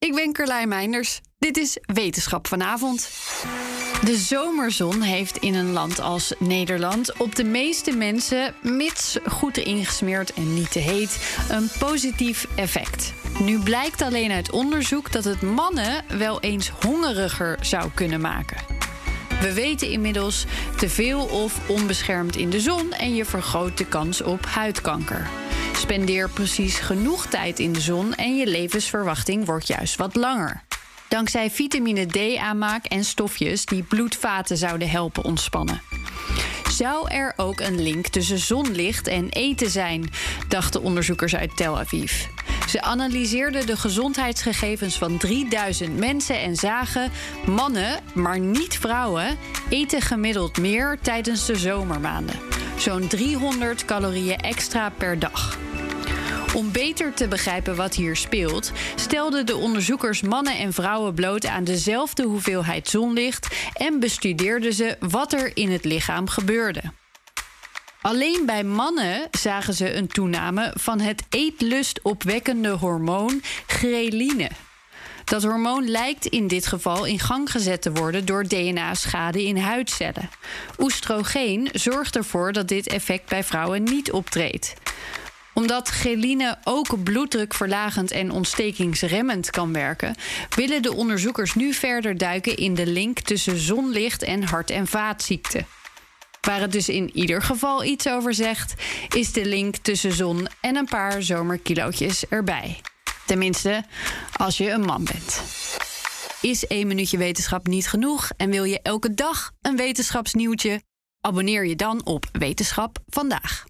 Ik ben Carlijn Meinders. Dit is Wetenschap vanavond. De zomerzon heeft in een land als Nederland op de meeste mensen, mits goed ingesmeerd en niet te heet, een positief effect. Nu blijkt alleen uit onderzoek dat het mannen wel eens hongeriger zou kunnen maken. We weten inmiddels te veel of onbeschermd in de zon en je vergroot de kans op huidkanker. Spendeer precies genoeg tijd in de zon en je levensverwachting wordt juist wat langer. Dankzij vitamine D-aanmaak en stofjes die bloedvaten zouden helpen ontspannen. Zou er ook een link tussen zonlicht en eten zijn, dachten onderzoekers uit Tel Aviv. Ze analyseerden de gezondheidsgegevens van 3000 mensen en zagen: mannen, maar niet vrouwen, eten gemiddeld meer tijdens de zomermaanden. Zo'n 300 calorieën extra per dag. Om beter te begrijpen wat hier speelt, stelden de onderzoekers mannen en vrouwen bloot aan dezelfde hoeveelheid zonlicht en bestudeerden ze wat er in het lichaam gebeurde. Alleen bij mannen zagen ze een toename van het eetlustopwekkende hormoon ghreline. Dat hormoon lijkt in dit geval in gang gezet te worden door DNA-schade in huidcellen. Oestrogeen zorgt ervoor dat dit effect bij vrouwen niet optreedt omdat geline ook bloeddrukverlagend en ontstekingsremmend kan werken, willen de onderzoekers nu verder duiken in de link tussen zonlicht en hart- en vaatziekten. Waar het dus in ieder geval iets over zegt, is de link tussen zon en een paar zomerkilootjes erbij. Tenminste, als je een man bent. Is één minuutje wetenschap niet genoeg en wil je elke dag een wetenschapsnieuwtje? Abonneer je dan op Wetenschap vandaag.